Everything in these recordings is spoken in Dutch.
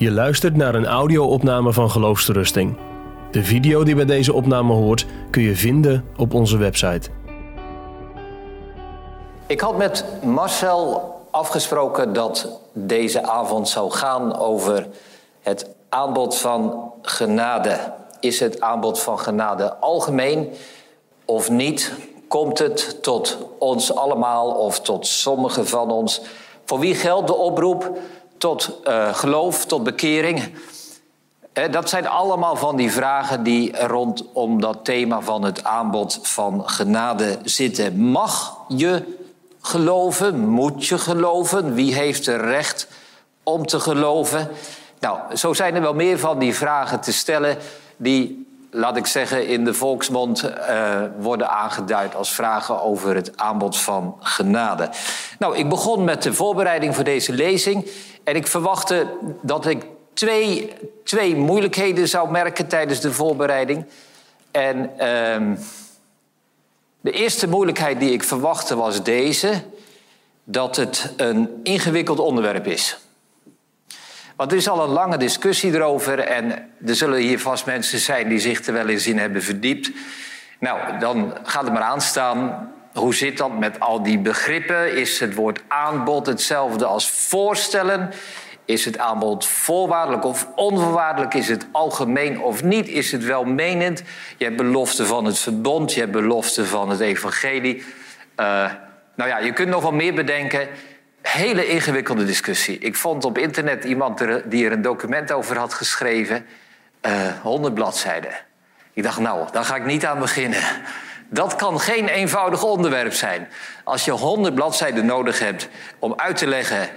Je luistert naar een audio-opname van Geloofsterusting. De video die bij deze opname hoort kun je vinden op onze website. Ik had met Marcel afgesproken dat deze avond zou gaan over het aanbod van genade. Is het aanbod van genade algemeen of niet? Komt het tot ons allemaal of tot sommigen van ons? Voor wie geldt de oproep tot uh, geloof, tot bekering? Dat zijn allemaal van die vragen die rondom dat thema van het aanbod van genade zitten. Mag je geloven? Moet je geloven? Wie heeft er recht om te geloven? Nou, zo zijn er wel meer van die vragen te stellen die, laat ik zeggen, in de volksmond uh, worden aangeduid als vragen over het aanbod van genade. Nou, ik begon met de voorbereiding voor deze lezing en ik verwachtte dat ik twee, twee moeilijkheden zou merken tijdens de voorbereiding. En uh, de eerste moeilijkheid die ik verwachtte was deze: dat het een ingewikkeld onderwerp is. Want er is al een lange discussie erover en er zullen hier vast mensen zijn die zich er wel eens in hebben verdiept. Nou, dan gaat het maar aanstaan. Hoe zit dat met al die begrippen? Is het woord aanbod hetzelfde als voorstellen? Is het aanbod voorwaardelijk of onvoorwaardelijk? Is het algemeen of niet? Is het welmenend? Je hebt belofte van het verbond, je hebt belofte van het evangelie. Uh, nou ja, je kunt nog wel meer bedenken. Hele ingewikkelde discussie. Ik vond op internet iemand die er een document over had geschreven. Uh, eh, 100 bladzijden. Ik dacht, nou, daar ga ik niet aan beginnen. Dat kan geen eenvoudig onderwerp zijn. Als je 100 bladzijden nodig hebt om uit te leggen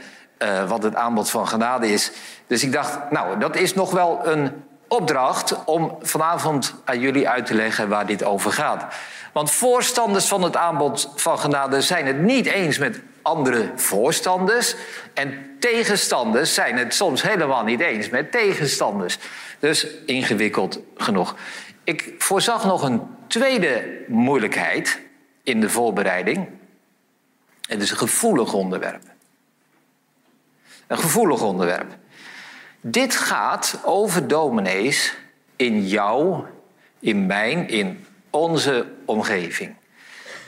uh, wat het aanbod van genade is. Dus ik dacht, nou, dat is nog wel een opdracht om vanavond aan jullie uit te leggen waar dit over gaat. Want voorstanders van het aanbod van genade zijn het niet eens met andere voorstanders. En tegenstanders zijn het soms helemaal niet eens met tegenstanders. Dus ingewikkeld genoeg. Ik voorzag nog een tweede moeilijkheid in de voorbereiding. Het is een gevoelig onderwerp. Een gevoelig onderwerp. Dit gaat over dominees in jou, in mijn, in onze omgeving.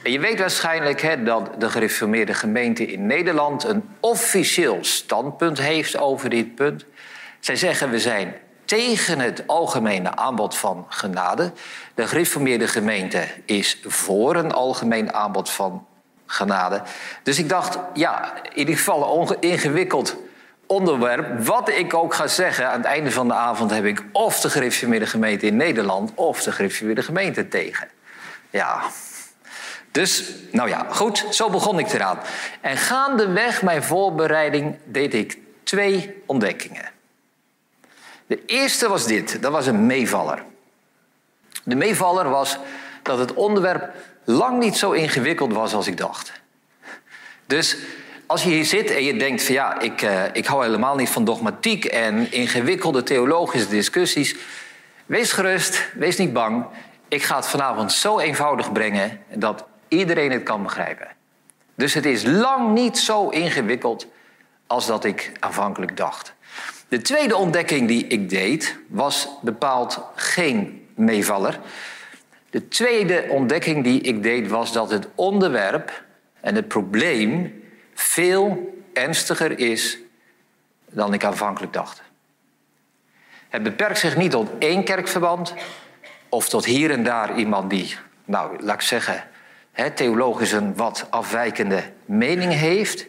Je weet waarschijnlijk hè, dat de gereformeerde gemeente in Nederland een officieel standpunt heeft over dit punt. Zij zeggen we zijn tegen het algemene aanbod van genade. De gereformeerde gemeente is voor een algemeen aanbod van genade. Dus ik dacht, ja, in ieder geval een ingewikkeld onderwerp. Wat ik ook ga zeggen, aan het einde van de avond heb ik of de gereformeerde gemeente in Nederland of de gereformeerde gemeente tegen. Ja. Dus, nou ja, goed, zo begon ik eraan. En gaandeweg mijn voorbereiding deed ik twee ontdekkingen. De eerste was dit, dat was een meevaller. De meevaller was dat het onderwerp lang niet zo ingewikkeld was als ik dacht. Dus als je hier zit en je denkt van ja, ik, uh, ik hou helemaal niet van dogmatiek en ingewikkelde theologische discussies. Wees gerust, wees niet bang. Ik ga het vanavond zo eenvoudig brengen dat iedereen het kan begrijpen. Dus het is lang niet zo ingewikkeld als dat ik aanvankelijk dacht. De tweede ontdekking die ik deed was bepaald geen meevaller. De tweede ontdekking die ik deed was dat het onderwerp en het probleem veel ernstiger is dan ik aanvankelijk dacht. Het beperkt zich niet tot één kerkverband of tot hier en daar iemand die, nou, laat ik zeggen, theologisch een wat afwijkende mening heeft.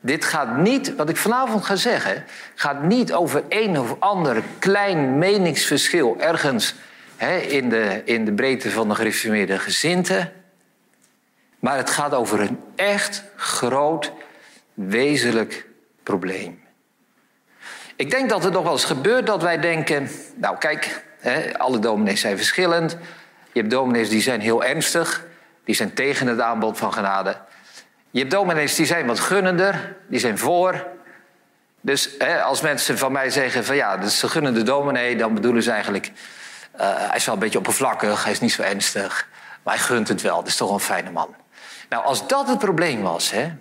Dit gaat niet, wat ik vanavond ga zeggen, gaat niet over een of ander klein meningsverschil ergens in, de, in de breedte van de gereformeerde gezinte. Maar het gaat over een echt groot, wezenlijk probleem. Ik denk dat het nog wel eens gebeurt dat wij denken... nou kijk, hè, alle dominees zijn verschillend. Je hebt dominees die zijn heel ernstig. Die zijn tegen het aanbod van genade. Je hebt dominees die zijn wat gunnender. Die zijn voor. Dus hè, als mensen van mij zeggen van ja, dat is een gunnende dominee... dan bedoelen ze eigenlijk... Uh, hij is wel een beetje oppervlakkig, hij is niet zo ernstig. Maar hij gunt het wel, dat is toch een fijne man. Nou, als dat het probleem was, hè,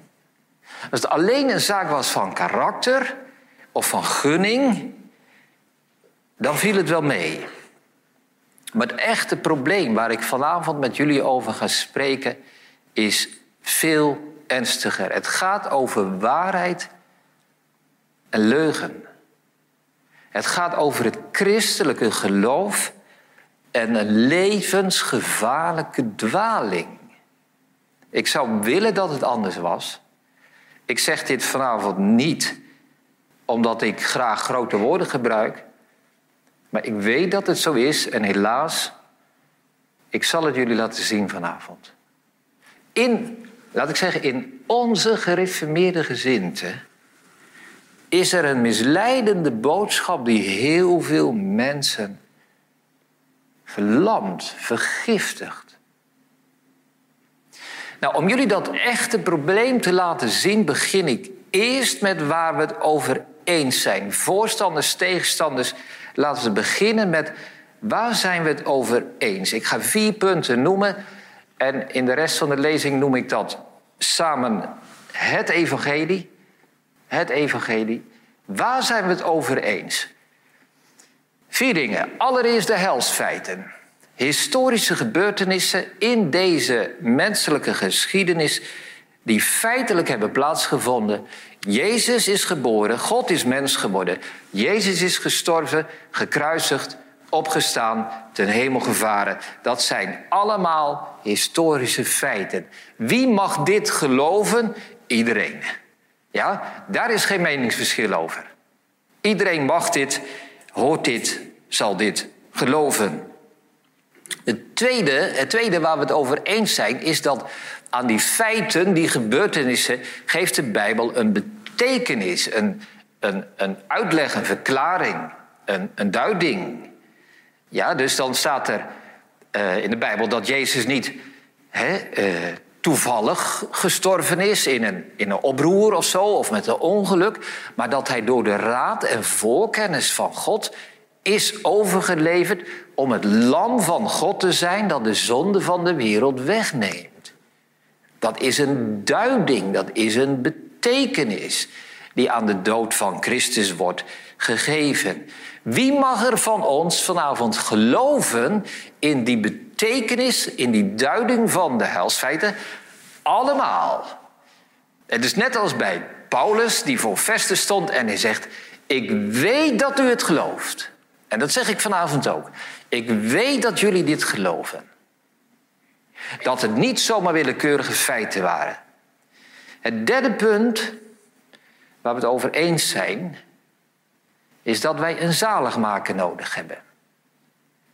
als het alleen een zaak was van karakter of van gunning, dan viel het wel mee. Maar het echte probleem waar ik vanavond met jullie over ga spreken, is veel ernstiger. Het gaat over waarheid en leugen. Het gaat over het christelijke geloof en een levensgevaarlijke dwaling. Ik zou willen dat het anders was. Ik zeg dit vanavond niet omdat ik graag grote woorden gebruik. Maar ik weet dat het zo is en helaas, ik zal het jullie laten zien vanavond. In, laat ik zeggen, in onze gereformeerde gezinte is er een misleidende boodschap die heel veel mensen verlamt, vergiftigt. Nou, om jullie dat echte probleem te laten zien, begin ik eerst met waar we het over eens zijn. Voorstanders, tegenstanders. Laten we beginnen met waar zijn we het over eens. Ik ga vier punten noemen en in de rest van de lezing noem ik dat samen het evangelie. Het evangelie. Waar zijn we het over eens? Vier dingen. Allereerst de helsfeiten. Historische gebeurtenissen in deze menselijke geschiedenis die feitelijk hebben plaatsgevonden. Jezus is geboren, God is mens geworden. Jezus is gestorven, gekruisigd, opgestaan, ten hemel gevaren. Dat zijn allemaal historische feiten. Wie mag dit geloven? Iedereen. Ja, daar is geen meningsverschil over. Iedereen mag dit, hoort dit, zal dit geloven. Het tweede, het tweede waar we het over eens zijn, is dat aan die feiten, die gebeurtenissen, geeft de Bijbel een betekenis, een, een, een uitleg, een verklaring, een, een duiding. Ja, dus dan staat er uh, in de Bijbel dat Jezus niet hè, uh, toevallig gestorven is in een, in een oproer of zo, of met een ongeluk, maar dat hij door de raad en voorkennis van God is overgeleverd om het lam van God te zijn dat de zonde van de wereld wegneemt. Dat is een duiding, dat is een betekenis die aan de dood van Christus wordt gegeven. Wie mag er van ons vanavond geloven in die betekenis, in die duiding van de helsfeiten? Allemaal. Het is net als bij Paulus, die voor vesten stond en hij zegt: Ik weet dat u het gelooft. En dat zeg ik vanavond ook. Ik weet dat jullie dit geloven. Dat het niet zomaar willekeurige feiten waren. Het derde punt waar we het over eens zijn, is dat wij een zaligmaker nodig hebben.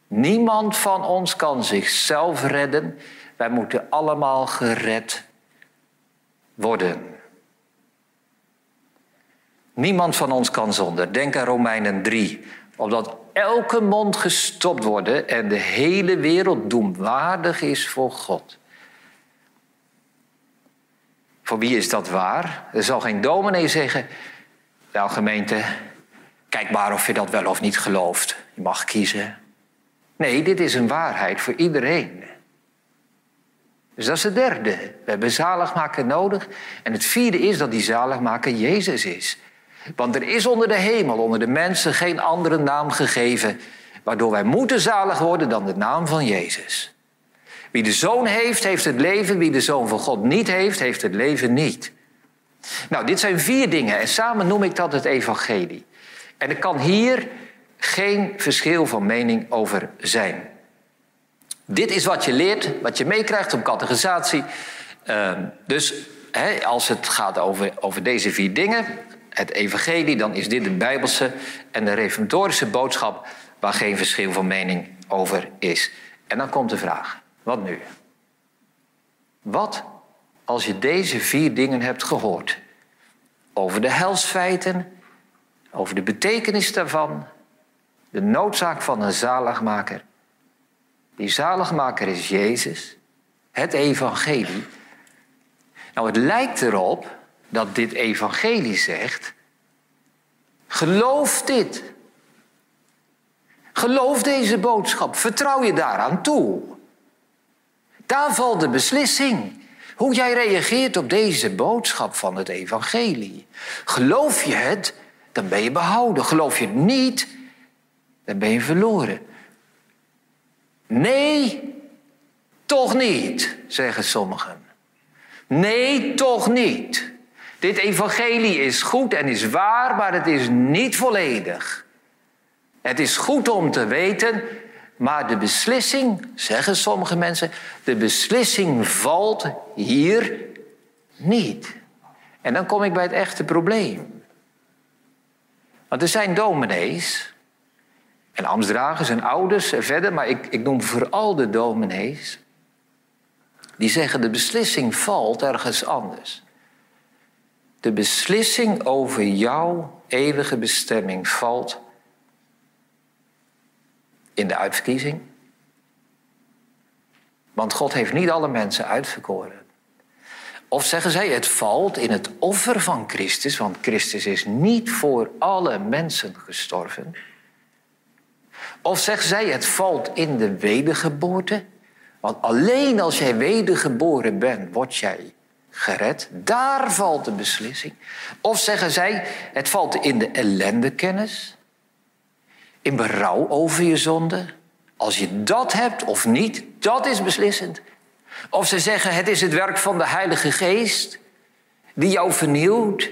Niemand van ons kan zichzelf redden. Wij moeten allemaal gered worden. Niemand van ons kan zonder. Denk aan Romeinen 3. Opdat elke mond gestopt wordt en de hele wereld doemwaardig is voor God. Voor wie is dat waar? Er zal geen dominee zeggen, nou gemeente, kijk maar of je dat wel of niet gelooft. Je mag kiezen. Nee, dit is een waarheid voor iedereen. Dus dat is het derde. We hebben zaligmaker nodig. En het vierde is dat die zaligmaker Jezus is. Want er is onder de hemel, onder de mensen, geen andere naam gegeven. waardoor wij moeten zalig worden dan de naam van Jezus. Wie de zoon heeft, heeft het leven. Wie de zoon van God niet heeft, heeft het leven niet. Nou, dit zijn vier dingen en samen noem ik dat het evangelie. En er kan hier geen verschil van mening over zijn. Dit is wat je leert, wat je meekrijgt op categorisatie. Uh, dus als het gaat over, over deze vier dingen, het evangelie, dan is dit de bijbelse en de reformatorische boodschap waar geen verschil van mening over is. En dan komt de vraag, wat nu? Wat als je deze vier dingen hebt gehoord? Over de helsfeiten, over de betekenis daarvan, de noodzaak van een zaligmaker. Die zaligmaker is Jezus, het evangelie. Nou, het lijkt erop dat dit evangelie zegt, geloof dit. Geloof deze boodschap, vertrouw je daaraan toe. Daar valt de beslissing. Hoe jij reageert op deze boodschap van het evangelie. Geloof je het, dan ben je behouden. Geloof je het niet, dan ben je verloren. Nee, toch niet, zeggen sommigen. Nee, toch niet. Dit evangelie is goed en is waar, maar het is niet volledig. Het is goed om te weten, maar de beslissing, zeggen sommige mensen, de beslissing valt hier niet. En dan kom ik bij het echte probleem. Want er zijn dominees en ambtsdragers en ouders en verder, maar ik, ik noem vooral de dominees, die zeggen de beslissing valt ergens anders. De beslissing over jouw eeuwige bestemming valt in de uitverkiezing. Want God heeft niet alle mensen uitverkoren. Of zeggen zij, het valt in het offer van Christus, want Christus is niet voor alle mensen gestorven. Of zeggen zij, het valt in de wedergeboorte, want alleen als jij wedergeboren bent, word jij gered. Daar valt de beslissing. Of zeggen zij, het valt in de ellendekennis, in berouw over je zonde. Als je dat hebt of niet, dat is beslissend. Of ze zeggen, het is het werk van de Heilige Geest die jou vernieuwt.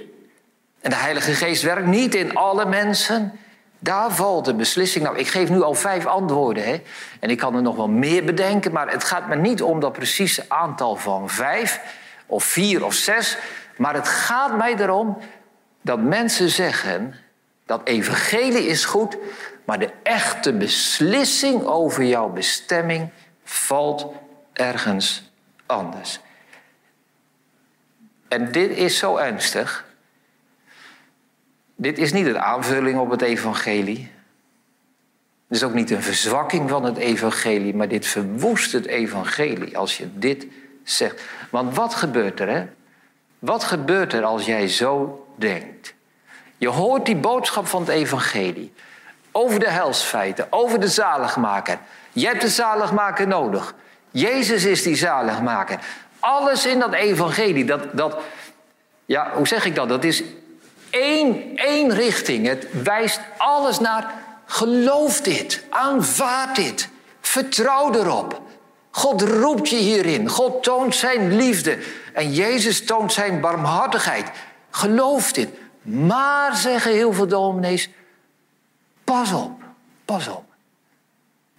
En de Heilige Geest werkt niet in alle mensen. Daar valt de beslissing. Nou, ik geef nu al vijf antwoorden. Hè? En ik kan er nog wel meer bedenken. Maar het gaat me niet om dat precieze aantal van vijf of vier of zes. Maar het gaat mij erom dat mensen zeggen dat evangelie is goed. Maar de echte beslissing over jouw bestemming valt ergens anders. En dit is zo ernstig. Dit is niet een aanvulling op het evangelie. Het is ook niet een verzwakking van het evangelie, maar dit verwoest het evangelie als je dit Want wat gebeurt er, hè? Wat gebeurt er als jij zo denkt? Je hoort die boodschap van het evangelie over de helsfeiten, over de zaligmaker. Je hebt de zaligmaker nodig. Jezus is die zaligmaker. Alles in dat evangelie, dat, dat, ja, hoe zeg ik dat? Dat is één, één richting. Het wijst alles naar geloof dit, aanvaard dit, vertrouw erop. God roept je hierin. God toont zijn liefde. En Jezus toont zijn barmhartigheid. Geloof dit. Maar, zeggen heel veel dominees, pas op, pas op.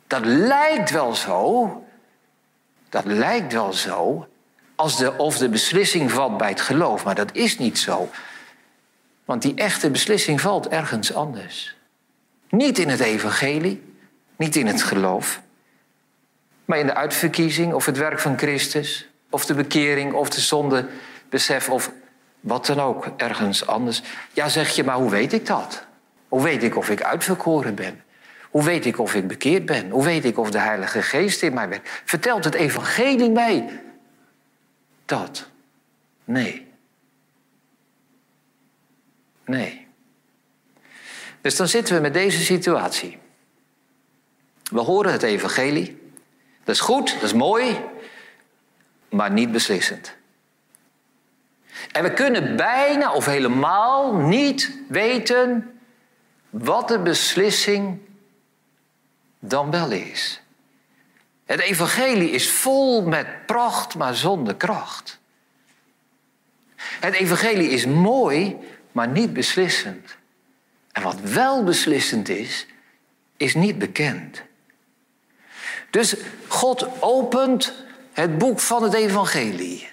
Dat lijkt wel zo, dat lijkt wel zo, als de, of de beslissing valt bij het geloof, maar dat is niet zo. Want die echte beslissing valt ergens anders. Niet in het evangelie, niet in het geloof, maar in de uitverkiezing of het werk van Christus, of de bekering of de zondebesef of wat dan ook, ergens anders. Ja, zeg je, maar hoe weet ik dat? Hoe weet ik of ik uitverkoren ben? Hoe weet ik of ik bekeerd ben? Hoe weet ik of de Heilige Geest in mij werkt? Vertelt het Evangelie mij dat? Nee. Nee. Dus dan zitten we met deze situatie. We horen het Evangelie. Dat is goed, dat is mooi, maar niet beslissend. En we kunnen bijna of helemaal niet weten wat de beslissing dan wel is. Het evangelie is vol met pracht, maar zonder kracht. Het evangelie is mooi, maar niet beslissend. En wat wel beslissend is, is niet bekend. Dus God opent het boek van het evangelie.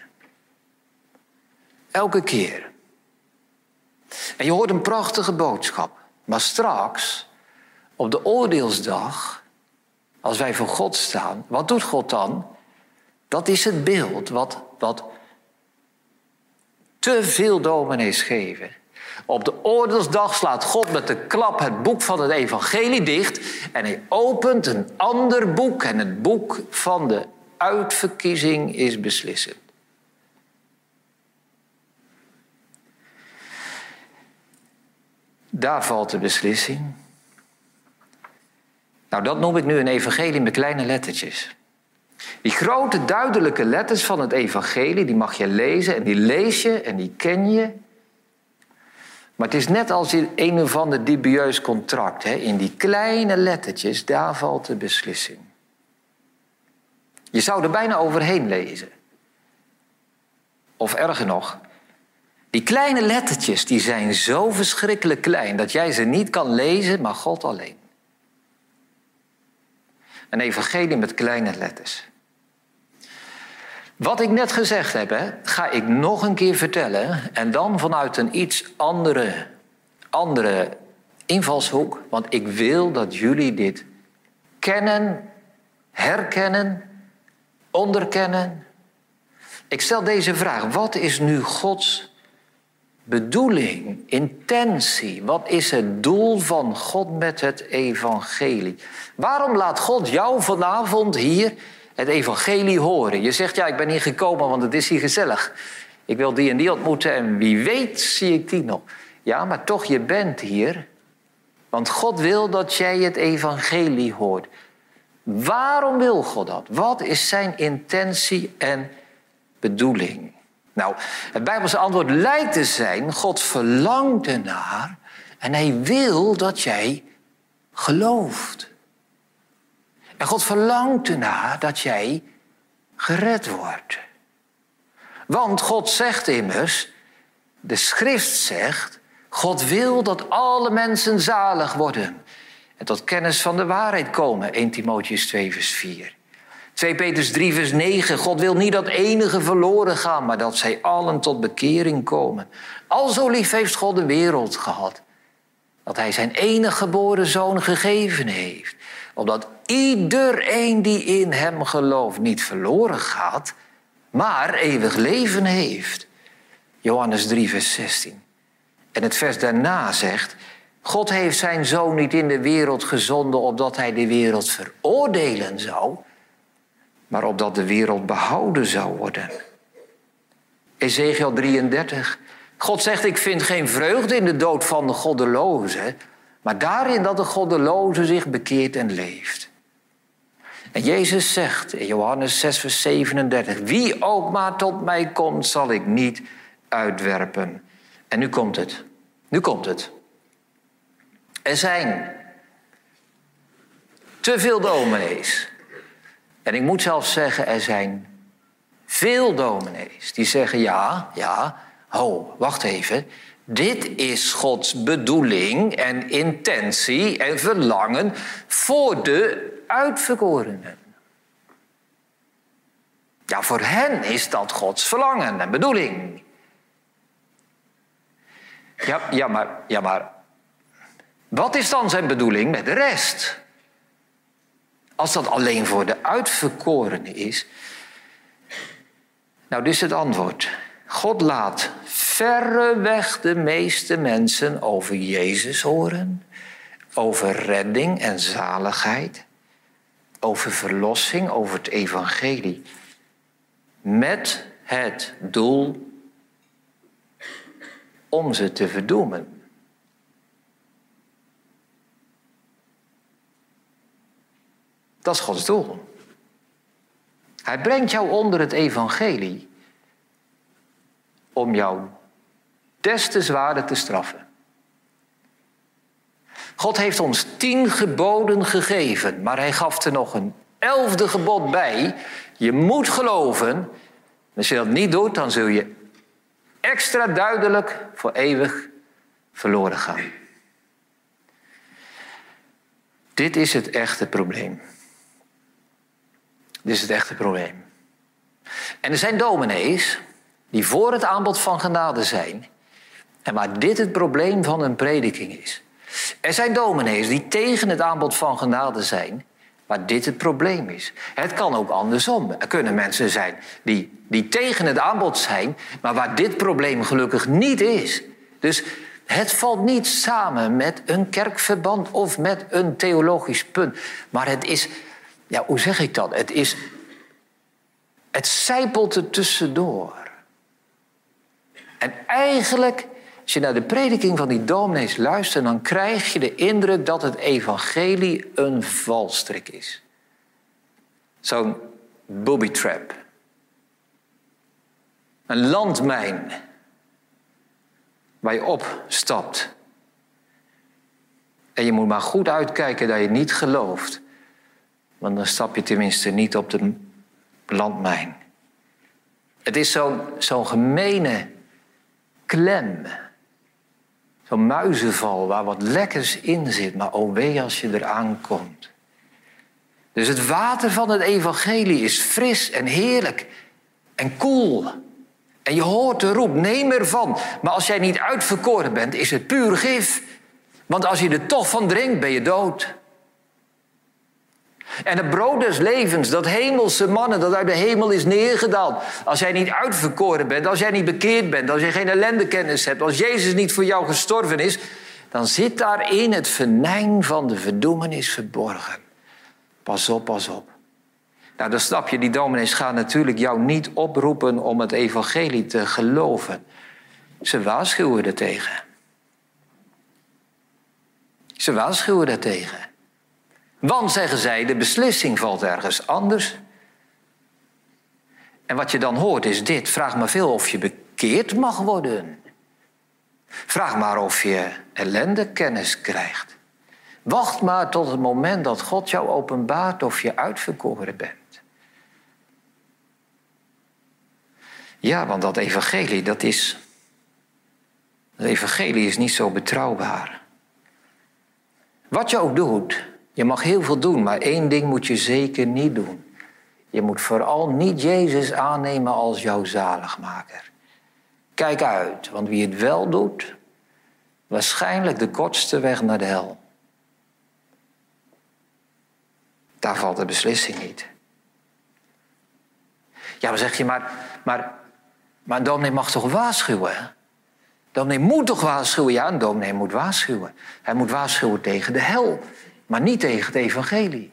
Elke keer. En je hoort een prachtige boodschap. Maar straks, op de oordeelsdag, als wij voor God staan, wat doet God dan? Dat is het beeld wat, wat te veel dominees geven. Op de oordeelsdag slaat God met de klap het boek van het evangelie dicht en hij opent een ander boek en het boek van de uitverkiezing is beslissend. Daar valt de beslissing. Nou, dat noem ik nu een evangelie met kleine lettertjes. Die grote duidelijke letters van het evangelie, die mag je lezen en die lees je en die ken je. Maar het is net als in een of ander dubieus contract. Hè? In die kleine lettertjes, daar valt de beslissing. Je zou er bijna overheen lezen. Of erger nog, die kleine lettertjes die zijn zo verschrikkelijk klein dat jij ze niet kan lezen, maar God alleen. Een evangelie met kleine letters. Wat ik net gezegd heb, hè, ga ik nog een keer vertellen. En dan vanuit een iets andere, andere invalshoek. Want ik wil dat jullie dit kennen, herkennen, onderkennen. Ik stel deze vraag. Wat is nu Gods bedoeling, intentie? Wat is het doel van God met het evangelie? Waarom laat God jou vanavond hier het evangelie horen? Je zegt, ja, ik ben hier gekomen, want het is hier gezellig. Ik wil die en die ontmoeten en wie weet zie ik die nog. Ja, maar toch, je bent hier. Want God wil dat jij het evangelie hoort. Waarom wil God dat? Wat is zijn intentie en bedoeling? Nou, het Bijbelse antwoord lijkt te zijn: God verlangt ernaar en hij wil dat jij gelooft. En God verlangt ernaar dat jij gered wordt. Want God zegt immers, de schrift zegt, God wil dat alle mensen zalig worden en tot kennis van de waarheid komen. 1 Timotheus 2 vers 4. 2 Petrus 3 vers 9. God wil niet dat enige verloren gaan, maar dat zij allen tot bekering komen. Al zo lief heeft God de wereld gehad. Dat hij zijn enige geboren zoon gegeven heeft. Opdat iedereen die in hem gelooft niet verloren gaat, maar eeuwig leven heeft. Johannes 3 vers 16. En het vers daarna zegt, God heeft zijn zoon niet in de wereld gezonden opdat hij de wereld veroordelen zou, maar opdat de wereld behouden zou worden. Ezekiel 33. God zegt, ik vind geen vreugde in de dood van de goddeloze, maar daarin dat de goddeloze zich bekeert en leeft. En Jezus zegt in Johannes 6, vers 37, wie ook maar tot mij komt, zal ik niet uitwerpen. En nu komt het. Nu komt het. Er zijn te veel dominees. En ik moet zelfs zeggen, er zijn veel dominees die zeggen: ja, ja, ho, wacht even. Dit is Gods bedoeling en intentie en verlangen voor de uitverkorenen. Ja, voor hen is dat Gods verlangen en bedoeling. Ja, ja, maar, ja, maar wat is dan zijn bedoeling met de rest? Als dat alleen voor de uitverkorenen is. Nou, is het antwoord. God laat verreweg de meeste mensen over Jezus horen, over redding en zaligheid, over verlossing, over het evangelie, met het doel om ze te verdoemen. Dat is Gods doel. Hij brengt jou onder het evangelie om jou des te zwaarder te straffen. God heeft ons tien geboden gegeven, maar hij gaf er nog een elfde gebod bij. Je moet geloven. Als je dat niet doet, dan zul je extra duidelijk voor eeuwig verloren gaan. Dit is het echte probleem. Dit is het echte probleem. En er zijn dominees die voor het aanbod van genade zijn. En waar dit het probleem van een prediking is. Er zijn dominees die tegen het aanbod van genade zijn. Waar dit het probleem is. Het kan ook andersom. Er kunnen mensen zijn die, die tegen het aanbod zijn, maar waar dit probleem gelukkig niet is. Dus het valt niet samen met een kerkverband of met een theologisch punt. Maar het is ja, hoe zeg ik dat? Het is. Het zijpelt er tussendoor. En eigenlijk, als je naar de prediking van die dominees luistert, dan krijg je de indruk dat het evangelie een valstrik is. Zo'n booby trap. Een landmijn. waar je opstapt. En je moet maar goed uitkijken dat je niet gelooft. Want dan stap je tenminste niet op de landmijn. Het is zo'n zo'n gemene klem. Zo'n muizenval waar wat lekkers in zit. Maar oh wee als je eraan komt. Dus het water van het evangelie is fris en heerlijk en koel. En je hoort de roep, neem ervan. Maar als jij niet uitverkoren bent, is het puur gif. Want als je er toch van drinkt, ben je dood. En het brood des levens, dat hemelse mannen dat uit de hemel is neergedaald. Als jij niet uitverkoren bent, als jij niet bekeerd bent, als je geen ellendekennis hebt, als Jezus niet voor jou gestorven is, dan zit daarin het venijn van de verdoemenis verborgen. Pas op, pas op. Nou, dan snap je, die dominees gaan natuurlijk jou niet oproepen om het evangelie te geloven. Ze waarschuwen tegen. Ze waarschuwen tegen. Want, zeggen zij, de beslissing valt ergens anders. En wat je dan hoort is dit. Vraag maar veel of je bekeerd mag worden. Vraag maar of je ellende kennis krijgt. Wacht maar tot het moment dat God jou openbaart of je uitverkoren bent. Ja, want dat evangelie, dat is. Dat evangelie is niet zo betrouwbaar. Wat je ook doet, je mag heel veel doen, maar één ding moet je zeker niet doen. Je moet vooral niet Jezus aannemen als jouw zaligmaker. Kijk uit, want wie het wel doet, waarschijnlijk de kortste weg naar de hel. Daar valt de beslissing niet. Ja, dan zeg je, maar, maar, maar een dominee mag toch waarschuwen? Dominee moet toch waarschuwen? Ja, een dominee moet waarschuwen. Hij moet waarschuwen tegen de hel, maar niet tegen het evangelie.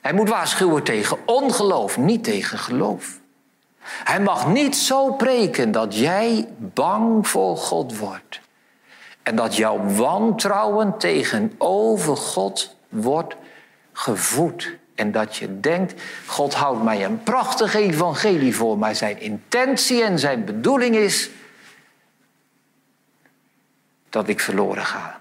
Hij moet waarschuwen tegen ongeloof, niet tegen geloof. Hij mag niet zo preken dat jij bang voor God wordt. En dat jouw wantrouwen tegenover God wordt gevoed. En dat je denkt, God houdt mij een prachtig evangelie voor, maar zijn intentie en zijn bedoeling is dat ik verloren ga.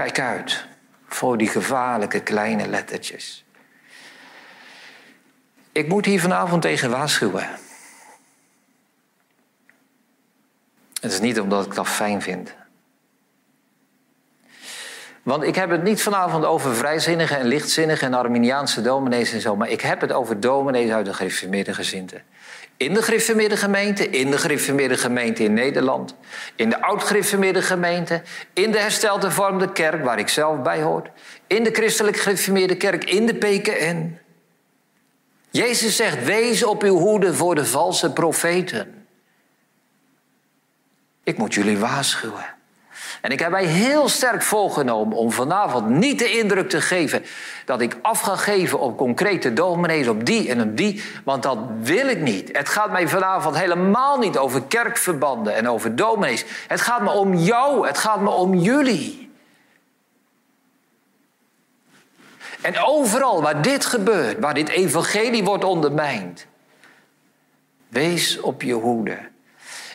Kijk uit voor die gevaarlijke kleine lettertjes. Ik moet hier vanavond tegen waarschuwen. Het is niet omdat ik dat fijn vind. Want ik heb het niet vanavond over vrijzinnige en lichtzinnige en Arminiaanse dominees en zo, maar ik heb het over dominees uit de gereformeerde gezinten. In de gereformeerde gemeente, in de gereformeerde gemeente in Nederland, in de oud-gereformeerde gemeente, in de herstelde vormde kerk waar ik zelf bij hoor, in de christelijk gereformeerde kerk, in de PKN. Jezus zegt: wees op uw hoede voor de valse profeten. Ik moet jullie waarschuwen. En ik heb mij heel sterk voorgenomen om vanavond niet de indruk te geven dat ik af ga geven op concrete dominees, op die en op die, want dat wil ik niet. Het gaat mij vanavond helemaal niet over kerkverbanden en over dominees. Het gaat me om jou, het gaat me om jullie. En overal waar dit gebeurt, waar dit evangelie wordt ondermijnd, wees op je hoede.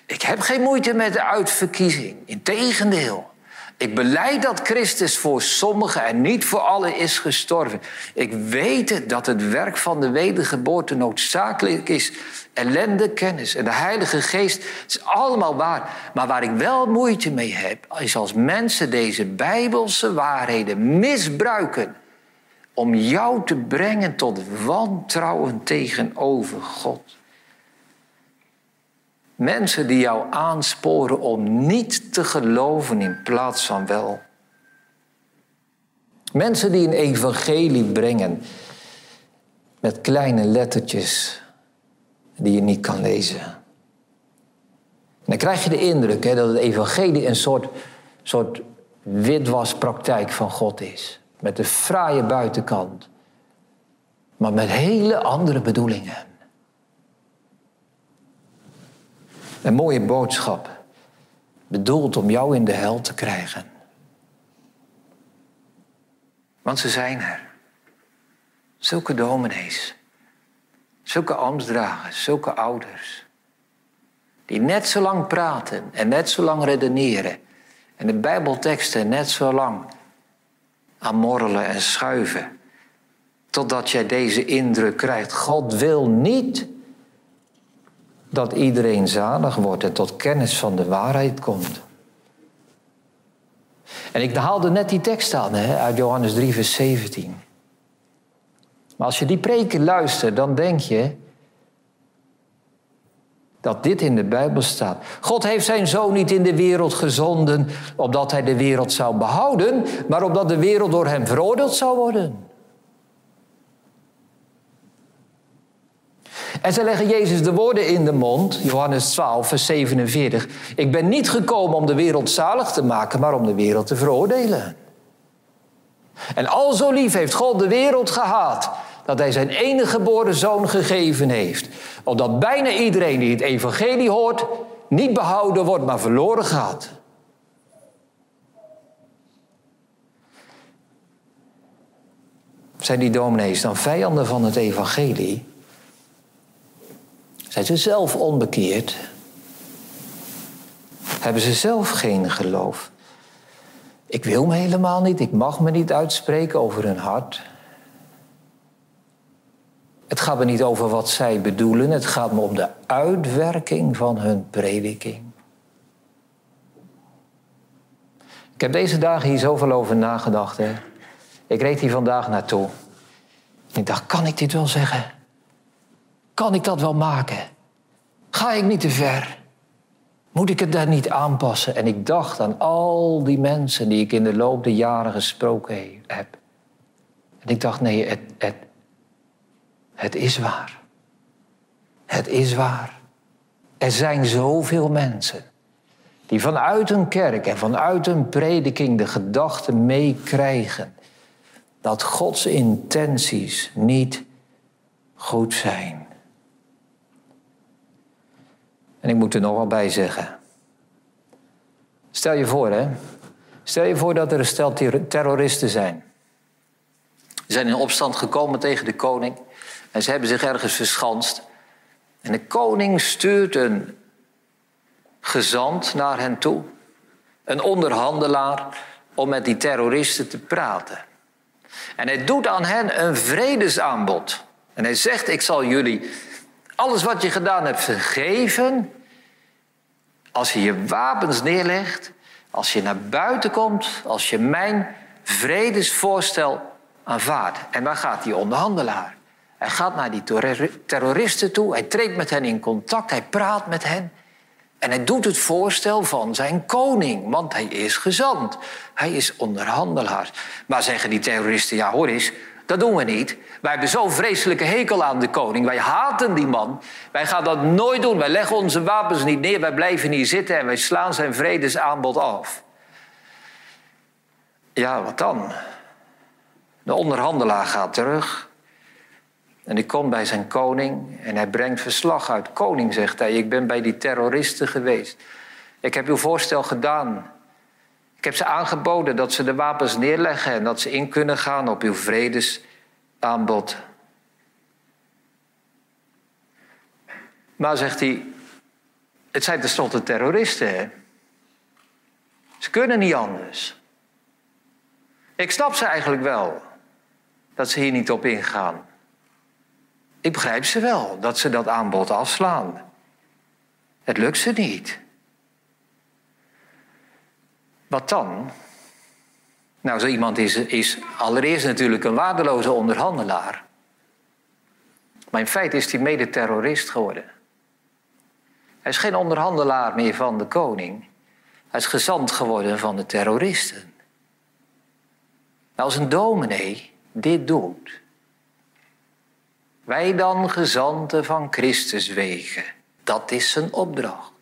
Ik heb geen moeite met de uitverkiezing. Integendeel. Ik beleid dat Christus voor sommigen en niet voor allen is gestorven. Ik weet dat het werk van de wedergeboorte noodzakelijk is. Ellende, kennis en de Heilige Geest. Het is allemaal waar. Maar waar ik wel moeite mee heb, is als mensen deze bijbelse waarheden misbruiken. om jou te brengen tot wantrouwen tegenover God. Mensen die jou aansporen om niet te geloven in plaats van wel. Mensen die een evangelie brengen met kleine lettertjes die je niet kan lezen. En dan krijg je de indruk hè, dat het evangelie een soort, soort witwaspraktijk van God is. Met de fraaie buitenkant. Maar met hele andere bedoelingen. Een mooie boodschap. Bedoeld om jou in de hel te krijgen. Want ze zijn er. Zulke dominees. Zulke ambtsdragers, zulke ouders. Die net zo lang praten en net zo lang redeneren. En de Bijbelteksten net zo lang aan morrelen en schuiven. Totdat jij deze indruk krijgt. God wil niet dat iedereen zalig wordt en tot kennis van de waarheid komt. En ik haalde net die tekst aan hè, uit Johannes 3, vers 17. Maar als je die preken luistert, dan denk je dat dit in de Bijbel staat. God heeft zijn zoon niet in de wereld gezonden opdat hij de wereld zou behouden, maar opdat de wereld door hem veroordeeld zou worden. En ze leggen Jezus de woorden in de mond, Johannes 12, vers 47. Ik ben niet gekomen om de wereld zalig te maken, maar om de wereld te veroordelen. En al zo lief heeft God de wereld gehaat, dat hij zijn enige geboren zoon gegeven heeft. Opdat bijna iedereen die het evangelie hoort, niet behouden wordt, maar verloren gaat. Zijn die dominees dan vijanden van het evangelie? Zijn ze zelf onbekeerd? Hebben ze zelf geen geloof? Ik wil me helemaal niet, ik mag me niet uitspreken over hun hart. Het gaat me niet over wat zij bedoelen, het gaat me om de uitwerking van hun prediking. Ik heb deze dagen hier zoveel over nagedacht. Hè? Ik reed hier vandaag naartoe. Ik dacht, kan ik dit wel zeggen? Kan ik dat wel maken? Ga ik niet te ver? Moet ik het daar niet aanpassen? En ik dacht aan al die mensen die ik in de loop der jaren gesproken heb. En ik dacht, nee, het, het, het is waar. Het is waar. Er zijn zoveel mensen die vanuit een kerk en vanuit een prediking de gedachte meekrijgen dat Gods intenties niet goed zijn. En ik moet er nog wel bij zeggen. Stel je voor, hè. Stel je voor dat er een stel terroristen zijn. Ze zijn in opstand gekomen tegen de koning. En ze hebben zich ergens verschanst. En de koning stuurt een gezant naar hen toe. Een onderhandelaar om met die terroristen te praten. En hij doet aan hen een vredesaanbod. En hij zegt, ik zal jullie alles wat je gedaan hebt vergeven. Als je je wapens neerlegt, als je naar buiten komt, als je mijn vredesvoorstel aanvaardt. En waar gaat die onderhandelaar? Hij gaat naar die terroristen toe, hij treedt met hen in contact, hij praat met hen. En hij doet het voorstel van zijn koning, want hij is gezant. Hij is onderhandelaar. Maar zeggen die terroristen, ja hoor eens, dat doen we niet. Wij hebben zo'n vreselijke hekel aan de koning. Wij haten die man. Wij gaan dat nooit doen. Wij leggen onze wapens niet neer. Wij blijven hier zitten en wij slaan zijn vredesaanbod af. Ja, wat dan? De onderhandelaar gaat terug. En die komt bij zijn koning en hij brengt verslag uit. Koning, zegt hij, ik ben bij die terroristen geweest. Ik heb uw voorstel gedaan. Ik heb ze aangeboden dat ze de wapens neerleggen en dat ze in kunnen gaan op uw vredesaanbod. Maar zegt hij, het zijn tenslotte terroristen. Hè? Ze kunnen niet anders. Ik snap ze eigenlijk wel dat ze hier niet op ingaan. Ik begrijp ze wel, dat ze dat aanbod afslaan. Het lukt ze niet. Wat dan? Nou, zo iemand is, is allereerst natuurlijk een waardeloze onderhandelaar. Maar in feite is hij mede-terrorist geworden. Hij is geen onderhandelaar meer van de koning. Hij is gezant geworden van de terroristen. Nou, als een dominee dit doet, wij dan gezanten van Christus wegen. Dat is zijn opdracht.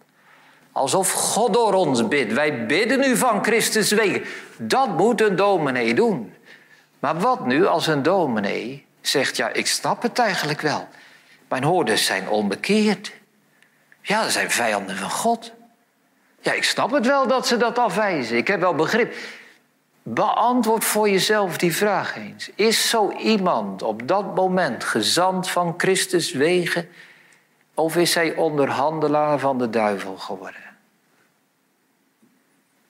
Alsof God door ons bidt. Wij bidden nu van Christus wegen. Dat moet een dominee doen. Maar wat nu als een dominee zegt, ja, ik snap het eigenlijk wel. Mijn hoorders zijn onbekeerd. Ja, ze zijn vijanden van God. Ja, ik snap het wel dat ze dat afwijzen. Ik heb wel begrip. Beantwoord voor jezelf die vraag eens. Is zo iemand op dat moment gezant van Christus wegen Of is hij onderhandelaar van de duivel geworden?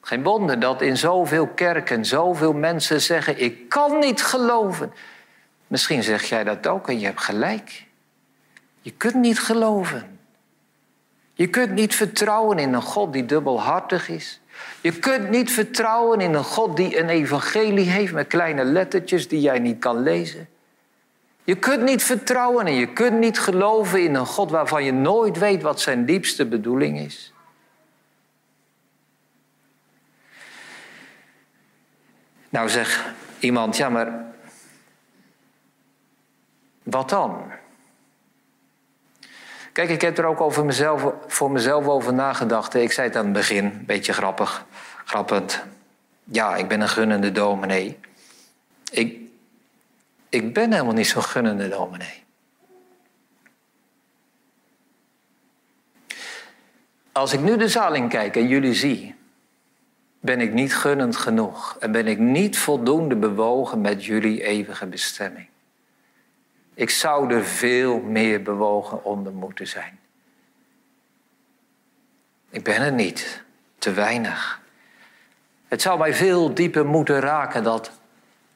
Geen wonder dat in zoveel kerken zoveel mensen zeggen: Ik kan niet geloven. Misschien zeg jij dat ook en je hebt gelijk. Je kunt niet geloven. Je kunt niet vertrouwen in een God die dubbelhartig is. Je kunt niet vertrouwen in een God die een evangelie heeft met kleine lettertjes die jij niet kan lezen. Je kunt niet vertrouwen en je kunt niet geloven in een God waarvan je nooit weet wat zijn diepste bedoeling is. Nou zeg iemand, ja maar wat dan? Kijk, ik heb er ook over mezelf, voor mezelf over nagedacht. Ik zei het aan het begin, een beetje grappig, grappend. Ja, ik ben een gunnende dominee. Ik, ik ben helemaal niet zo'n gunnende dominee. Als ik nu de zaal in kijk en jullie zie, ben ik niet gunnend genoeg en ben ik niet voldoende bewogen met jullie eeuwige bestemming. Ik zou er veel meer bewogen onder moeten zijn. Ik ben er niet, te weinig. Het zou mij veel dieper moeten raken dat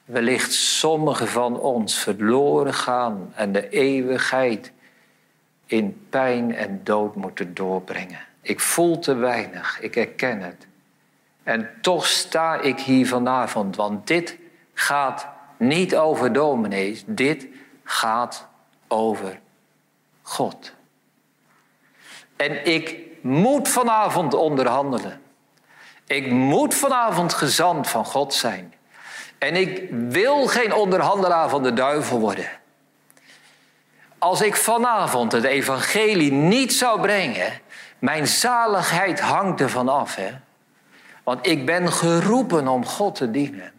wellicht sommigen van ons verloren gaan en de eeuwigheid in pijn en dood moeten doorbrengen. Ik voel te weinig, ik erken het. En toch sta ik hier vanavond, want dit gaat niet over dominees, dit gaat over God. En ik moet vanavond onderhandelen. Ik moet vanavond gezant van God zijn. En ik wil geen onderhandelaar van de duivel worden. Als ik vanavond het evangelie niet zou brengen, mijn zaligheid hangt ervan af. Hè? Want ik ben geroepen om God te dienen.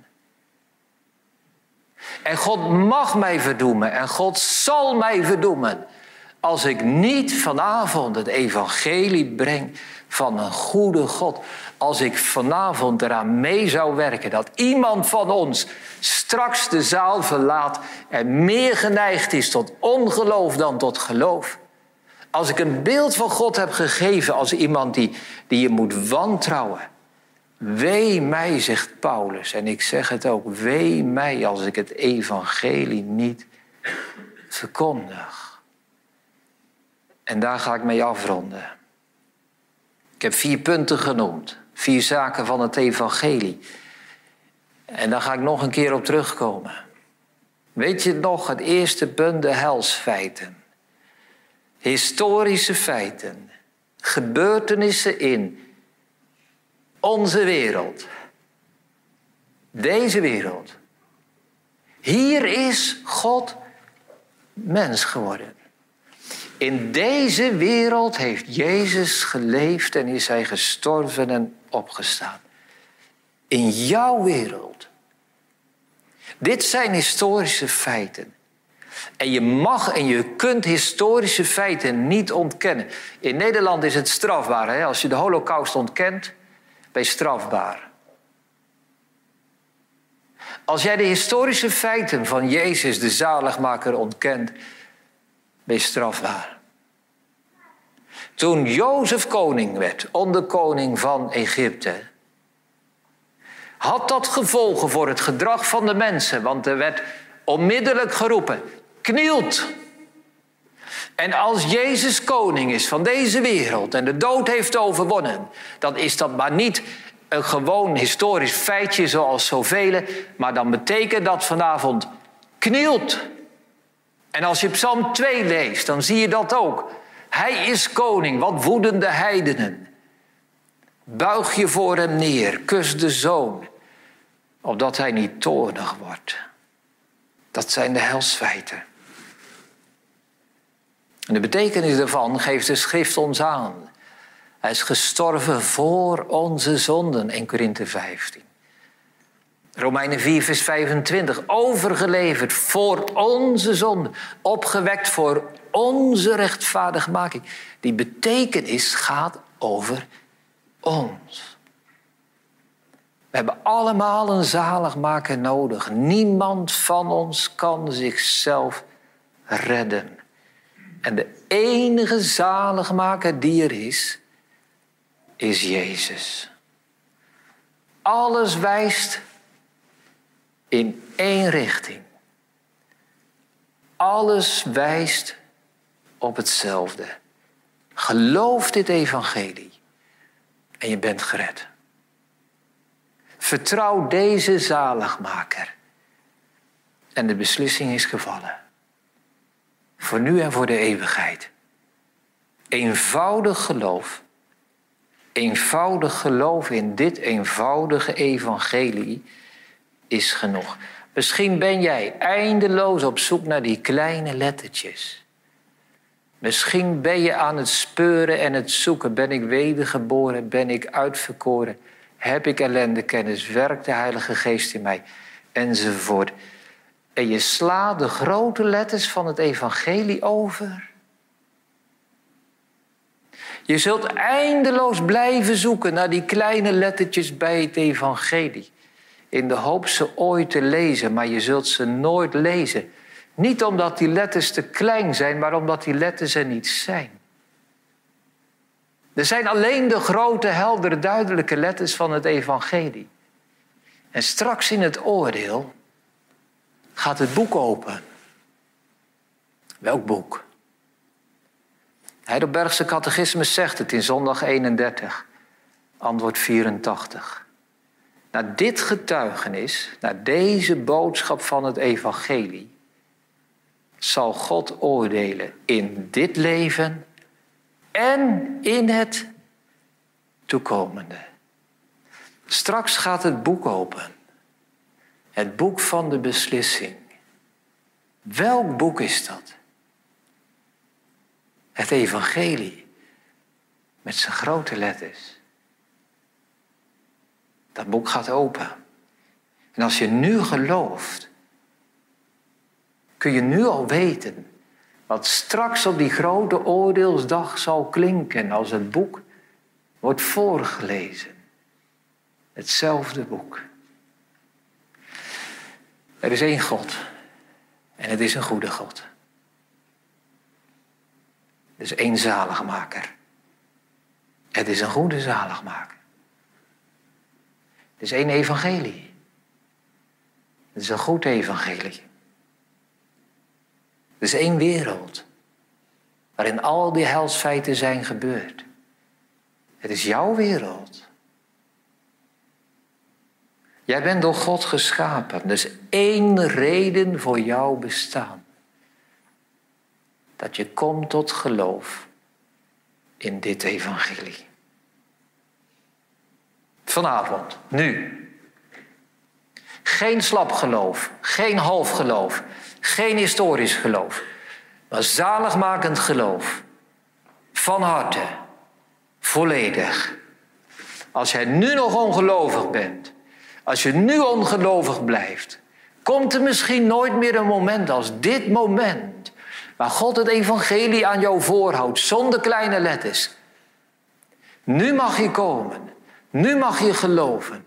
En God mag mij verdoemen en God zal mij verdoemen. Als ik niet vanavond het evangelie breng van een goede God. Als ik vanavond eraan mee zou werken dat iemand van ons straks de zaal verlaat en meer geneigd is tot ongeloof dan tot geloof. Als ik een beeld van God heb gegeven als iemand die, die je moet wantrouwen Wee mij, zegt Paulus, en ik zeg het ook, wee mij als ik het evangelie niet verkondig. En daar ga ik mee afronden. Ik heb vier punten genoemd, vier zaken van het evangelie. En daar ga ik nog een keer op terugkomen. Weet je nog, het eerste punt, de helsfeiten. Historische feiten, gebeurtenissen in onze wereld. Deze wereld. Hier is God mens geworden. In deze wereld heeft Jezus geleefd en is hij gestorven en opgestaan. In jouw wereld. Dit zijn historische feiten. En je mag en je kunt historische feiten niet ontkennen. In Nederland is het strafbaar. Hè? Als je de holocaust ontkent, je strafbaar. Als jij de historische feiten van Jezus, de zaligmaker, ontkent, je strafbaar. Toen Jozef koning werd, onderkoning van Egypte, had dat gevolgen voor het gedrag van de mensen, want er werd onmiddellijk geroepen: knielt. En als Jezus koning is van deze wereld en de dood heeft overwonnen, dan is dat maar niet een gewoon historisch feitje zoals zoveel, maar dan betekent dat vanavond knielt. En als je Psalm 2 leest, dan zie je dat ook. Hij is koning, wat woedende heidenen. Buig je voor hem neer, kus de zoon, opdat hij niet toornig wordt. Dat zijn de helsfeiten. En de betekenis daarvan geeft de schrift ons aan. Hij is gestorven voor onze zonden, in Korinthe 15. Romeinen 4, vers 25. Overgeleverd voor onze zonden. Opgewekt voor onze rechtvaardigmaking. Die betekenis gaat over ons. We hebben allemaal een zaligmaker nodig. Niemand van ons kan zichzelf redden. En de enige zaligmaker die er is, is Jezus. Alles wijst in één richting. Alles wijst op hetzelfde. Geloof dit evangelie en je bent gered. Vertrouw deze zaligmaker. En de beslissing is gevallen. Voor nu en voor de eeuwigheid. Eenvoudig geloof. Eenvoudig geloof in dit eenvoudige evangelie is genoeg. Misschien ben jij eindeloos op zoek naar die kleine lettertjes. Misschien ben je aan het speuren en het zoeken. Ben ik wedergeboren? Ben ik uitverkoren? Heb ik ellende kennis? Werkt de Heilige Geest in mij? Enzovoort. En je slaat de grote letters van het evangelie over. Je zult eindeloos blijven zoeken naar die kleine lettertjes bij het evangelie. In de hoop ze ooit te lezen, maar je zult ze nooit lezen. Niet omdat die letters te klein zijn, maar omdat die letters er niet zijn. Er zijn alleen de grote, heldere, duidelijke letters van het evangelie. En straks in het oordeel gaat het boek open. Welk boek? Heidelbergse catechismus zegt het in zondag 31, antwoord 84. Na dit getuigenis, na deze boodschap van het evangelie, zal God oordelen in dit leven en in het toekomende. Straks gaat het boek open. Het boek van de beslissing. Welk boek is dat? Het evangelie. Met zijn grote letters. Dat boek gaat open. En als je nu gelooft, kun je nu al weten wat straks op die grote oordeelsdag zal klinken als het boek wordt voorgelezen. Hetzelfde boek. Er is één God en het is een goede God. Er is één zaligmaker. Het is een goede zaligmaker. Het is één evangelie. Het is een goed evangelie. Er is één wereld waarin al die helsfeiten zijn gebeurd. Het is jouw wereld. Jij bent door God geschapen. Is één reden voor jouw bestaan. Dat je komt tot geloof in dit evangelie. Vanavond, nu. Geen slap geloof, geen half geloof, geen historisch geloof, maar zaligmakend geloof. Van harte, volledig. Als jij nu nog ongelovig bent, als je nu ongelovig blijft, komt er misschien nooit meer een moment als dit moment, waar God het evangelie aan jou voorhoudt, zonder kleine letters. Nu mag je komen, nu mag je geloven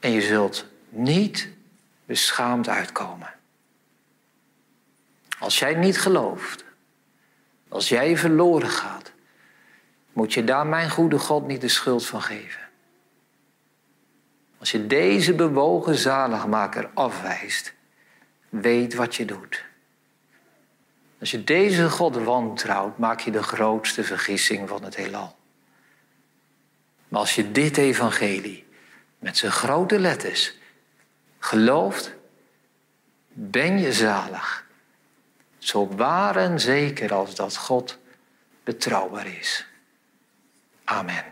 en je zult niet beschaamd uitkomen. Als jij niet gelooft, als jij verloren gaat, moet je daar mijn goede God niet de schuld van geven. Als je deze bewogen zaligmaker afwijst, weet wat je doet. Als je deze God wantrouwt, maak je de grootste vergissing van het heelal. Maar als je dit evangelie met zijn grote letters gelooft, ben je zalig. Zo waar en zeker als dat God betrouwbaar is. Amen.